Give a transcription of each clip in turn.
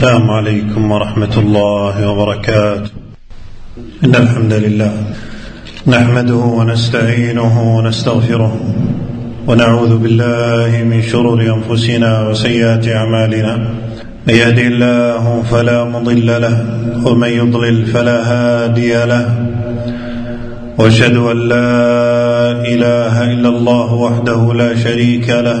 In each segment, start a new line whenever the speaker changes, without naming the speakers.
السلام عليكم ورحمة الله وبركاته. إن الحمد لله نحمده ونستعينه ونستغفره ونعوذ بالله من شرور أنفسنا وسيئات أعمالنا. من يهده الله فلا مضل له ومن يضلل فلا هادي له. وأشهد أن لا إله إلا الله وحده لا شريك له.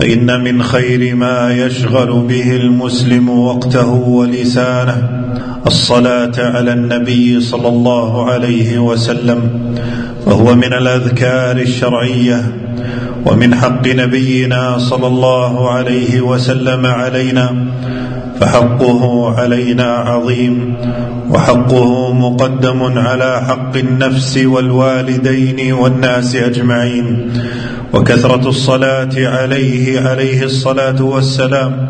فإن من خير ما يشغل به المسلم وقته ولسانه الصلاة على النبي صلى الله عليه وسلم فهو من الأذكار الشرعية ومن حق نبينا صلى الله عليه وسلم علينا فحقه علينا عظيم وحقه مقدم على حق النفس والوالدين والناس أجمعين. وكثرة الصلاة عليه عليه الصلاة والسلام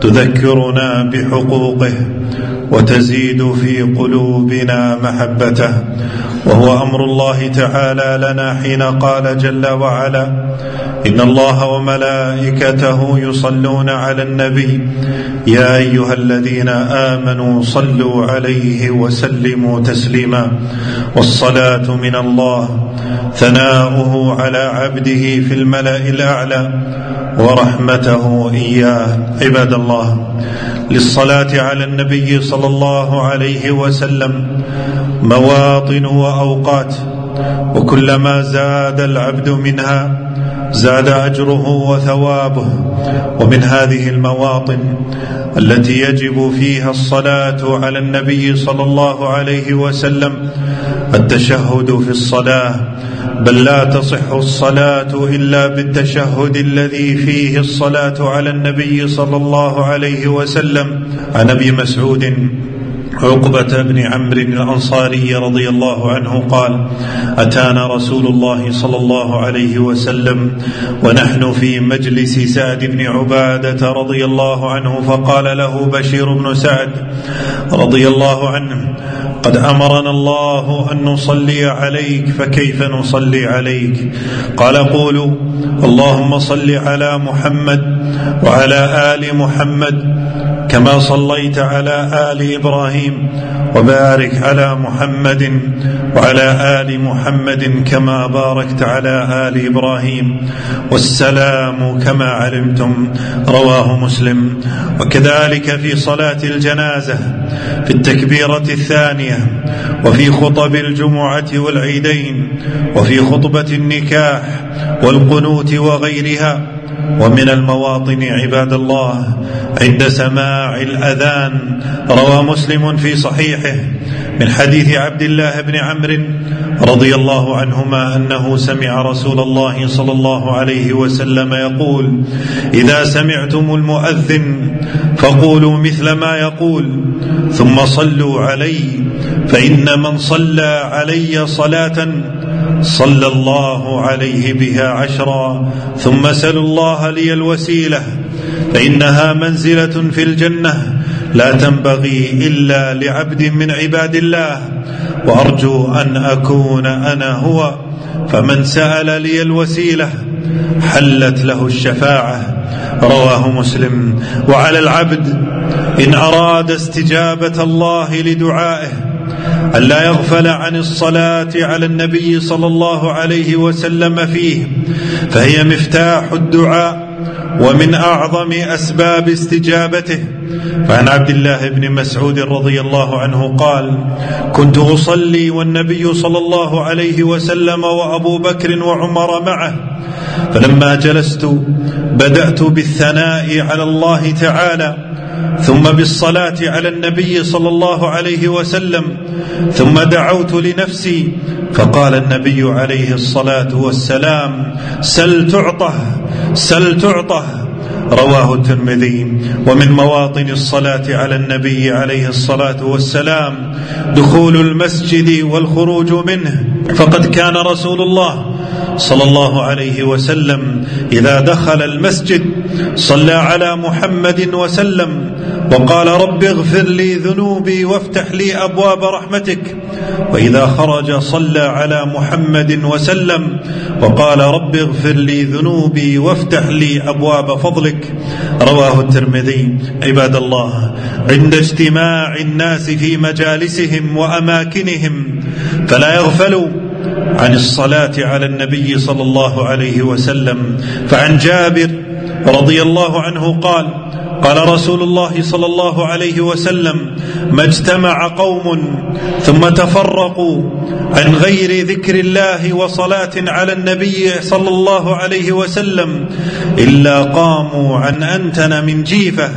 تذكرنا بحقوقه وتزيد في قلوبنا محبته. وهو أمر الله تعالى لنا حين قال جل وعلا ان الله وملائكته يصلون على النبي. يا ايها الذين امنوا صلوا عليه وسلموا تسليما. والصلاه من الله. ثناؤه على عبده في الملا الاعلى. ورحمته اياه. عباد الله. للصلاه على النبي صلى الله عليه وسلم. مواطن واوقات. وكلما زاد العبد منها. زاد أجره وثوابه. ومن هذه المواطن التي يجب فيها الصلاة على النبي صلى الله عليه وسلم التشهد في الصلاة. بل لا تصح الصلاة إلا بالتشهد الذي فيه الصلاة على النبي صلى الله عليه وسلم. عن أبي مسعود عقبة بن عمرو الأنصاري رضي الله عنه قال: أتانا رسول الله صلى الله عليه وسلم ونحن في مجلس سعد بن عبادة رضي الله عنه فقال له بشير بن سعد رضي الله عنه: قد أمرنا الله أن نصلي عليك فكيف نصلي عليك؟ قال قولوا اللهم صل على محمد وعلى آل محمد كما صليت على آل إبراهيم وبارك على محمد وعلى آل محمد كما باركت على آل إبراهيم والسلام كما علمتم رواه مسلم. وكذلك في صلاة الجنازة في التكبيرة الثانية وفي خطب الجمعة والعيدين وفي خطبة النكاح والقنوت وغيرها ومن المواطن عباد الله عند سماع الأذان روى مسلم في صحيحه من حديث عبد الله بن عمرو رضي الله عنهما أنه سمع رسول الله صلى الله عليه وسلم يقول إذا سمعتم المؤذن فقولوا مثل ما يقول ثم صلوا علي فإن من صلى علي صلاة صلى الله عليه بها عشرا ثم سلوا الله لي الوسيلة فإنها منزلة في الجنة لا تنبغي إلا لعبد من عباد الله وأرجو أن أكون أنا هو فمن سأل لي الوسيلة حلت له الشفاعة. رواه مسلم. وعلى العبد إن أراد استجابة الله لدعائه ألا يغفل عن الصلاة على النبي صلى الله عليه وسلم فيه فهي مفتاح الدعاء ومن أعظم أسباب استجابته. فعن عبد الله بن مسعود رضي الله عنه قال كنت أصلي والنبي صلى الله عليه وسلم وأبو بكر وعمر معه فلما جلست بدأت بالثناء على الله تعالى ثم بالصلاة على النبي صلى الله عليه وسلم ثم دعوت لنفسي فقال النبي عليه الصلاة والسلام سل تعطه سل تعطه. رواه الترمذي. ومن مواطن الصلاة على النبي عليه الصلاة والسلام دخول المسجد والخروج منه. فقد كان رسول الله صلى الله عليه وسلم إذا دخل المسجد صلى على محمد وسلم وقال رب اغفر لي ذنوبي وافتح لي أبواب رحمتك. وإذا خرج صلى على محمد وسلم وقال رب اغفر لي ذنوبي وافتح لي أبواب فضلك. رواه الترمذي. عباد الله عند اجتماع الناس في مجالسهم وأماكنهم فلا يغفلوا عن الصلاة على النبي صلى الله عليه وسلم. فعن جابر رضي الله عنه قال قال رسول الله صلى الله عليه وسلم ما اجتمع قوم ثم تفرقوا عن غير ذكر الله وصلاة على النبي صلى الله عليه وسلم إلا قاموا عن أنتن من جيفة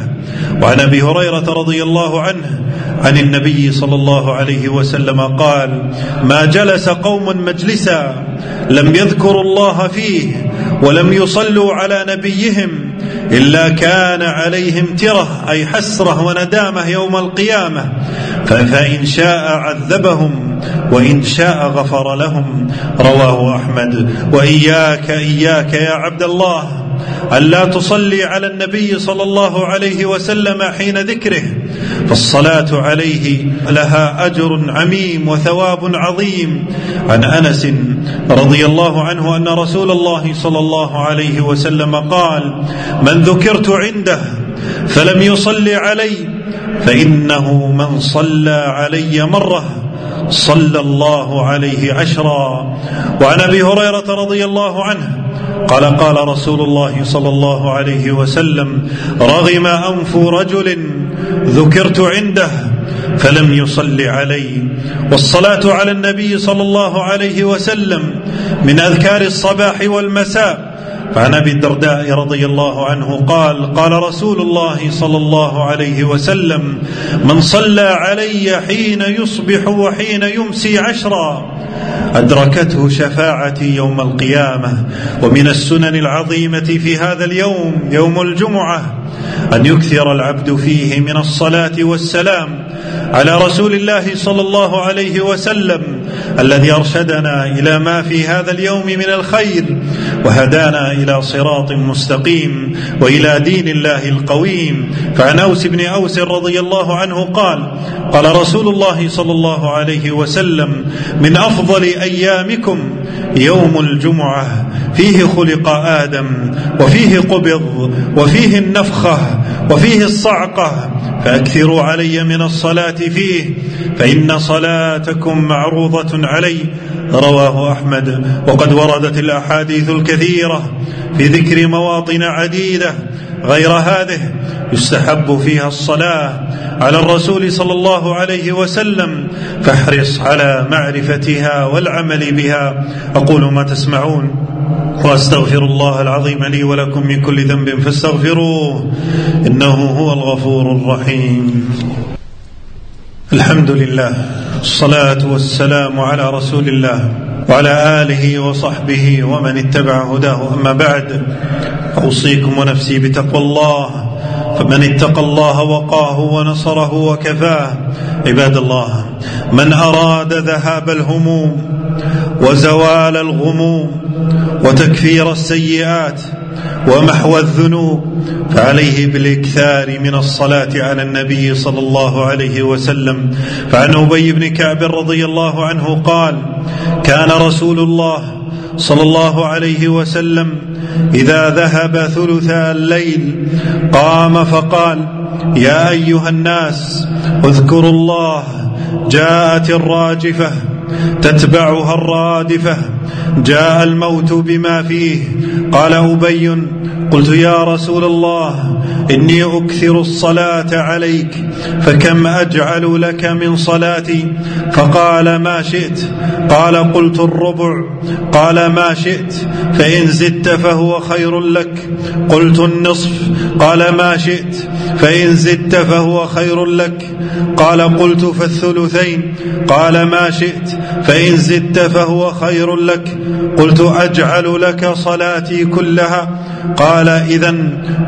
وعن أبي هريرة رضي الله عنه عن النبي صلى الله عليه وسلم قال ما جلس قوم مجلسا لم يذكروا الله فيه ولم يصلوا على نبيهم إلا كان عليهم ترة أي حسرة وندامة يوم القيامة. فإن شاء عذبهم وإن شاء غفر لهم. رواه أحمد. وإياك إياك يا عبد الله ألا تصلي على النبي صلى الله عليه وسلم حين ذكره. فالصلاة عليه لها أجر عميم وثواب عظيم. عن أنس رضي الله عنه أن رسول الله صلى الله عليه وسلم قال من ذكرت عنده فلم يصلي علي فإنه من صلى علي مرة صلى الله عليه عشرا. وعن أبي هريرة رضي الله عنه قال قال رسول الله صلى الله عليه وسلم رغم أنف رجل ذكرت عنده فلم يصل علي. والصلاة على النبي صلى الله عليه وسلم من أذكار الصباح والمساء. فعن أبي الدرداء رضي الله عنه قال قال رسول الله صلى الله عليه وسلم من صلى علي حين يصبح وحين يمسي عشرا أدركته شفاعتي يوم القيامة. ومن السنن العظيمة في هذا اليوم يوم الجمعة أن يكثر العبد فيه من الصلاة والسلام على رسول الله صلى الله عليه وسلم الذي أرشدنا إلى ما في هذا اليوم من الخير وهدانا إلى صراط مستقيم وإلى دين الله القويم. فعن أوس بن أوس رضي الله عنه قال قال رسول الله صلى الله عليه وسلم من أفضل أيامكم يوم الجمعة فيه خلق آدم وفيه قبض وفيه النفخة وفيه الصعقة. فأكثروا علي من الصلاة فيه فإن صلاتكم معروضة علي. رواه أحمد. وقد وردت الأحاديث الكثيرة في ذكر مواطن عديدة غير هذه يستحب فيها الصلاة على الرسول صلى الله عليه وسلم. فاحرص على معرفتها والعمل بها. أقول ما تسمعون. واستغفر الله العظيم لي ولكم من كل ذنب فاستغفروه إنه هو الغفور الرحيم. الحمد لله الصلاه والسلام على رسول الله وعلى آله وصحبه ومن اتبع هداه. أما بعد أوصيكم ونفسي بتقوى الله فمن اتقى الله وقاه ونصره وكفاه. عباد الله من أراد ذهاب الهموم وزوال الغموم وتكفير السيئات ومحو الذنوب فعليه بالإكثار من الصلاة على النبي صلى الله عليه وسلم. فعن أبي بن كعب رضي الله عنه قال كان رسول الله صلى الله عليه وسلم إذا ذهب ثلثا الليل قام فقال يا أيها الناس اذكروا الله جاءت الراجفة تتبعها الرادفة. جاء الموت بما فيه. قال أبي قلت يا رسول الله إني أكثر الصلاة عليك فكم أجعل لك من صلاتي؟ فقال ما شئت. قال قلت الربع. قال ما شئت فإن زدت فهو خير لك. قلت النصف. قال ما شئت فإن زدت فهو خير لك. قال قلت فالثلثين. قال ما شئت فإن زدت فهو خير لك. قلت أجعل لك صلاتي كلها. قال إذا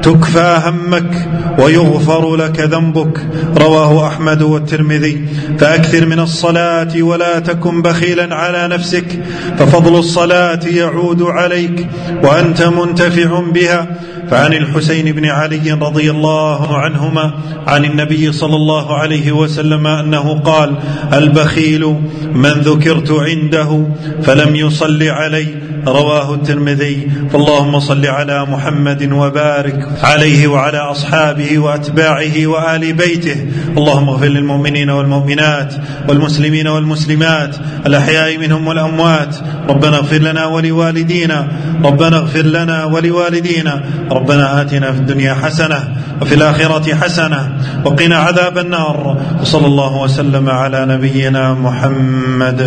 تكفى. همك ويغفر لك ذنبك. رواه أحمد والترمذي. فأكثر من الصلاة ولا تكن بخيلا على نفسك ففضل الصلاة يعود عليك وأنت منتفع بها. فعن الحسين بن علي رضي الله عنهما عن النبي صلى الله عليه وسلم أنه قال البخيل من ذكرت عنده فلم يصل علي. رواه الترمذي. فاللهم صل على محمد وبارك عليه وعلى أصحابه وأتباعه وآل بيته. اللهم اغفر للمؤمنين والمؤمنات والمسلمين والمسلمات الأحياء منهم والأموات. ربنا اغفر لنا ولوالدينا. ربنا اغفر لنا ولوالدينا. ربنا آتنا في الدنيا حسنة وفي الآخرة حسنة وقنا عذاب النار وصلى الله وسلم على نبينا محمد.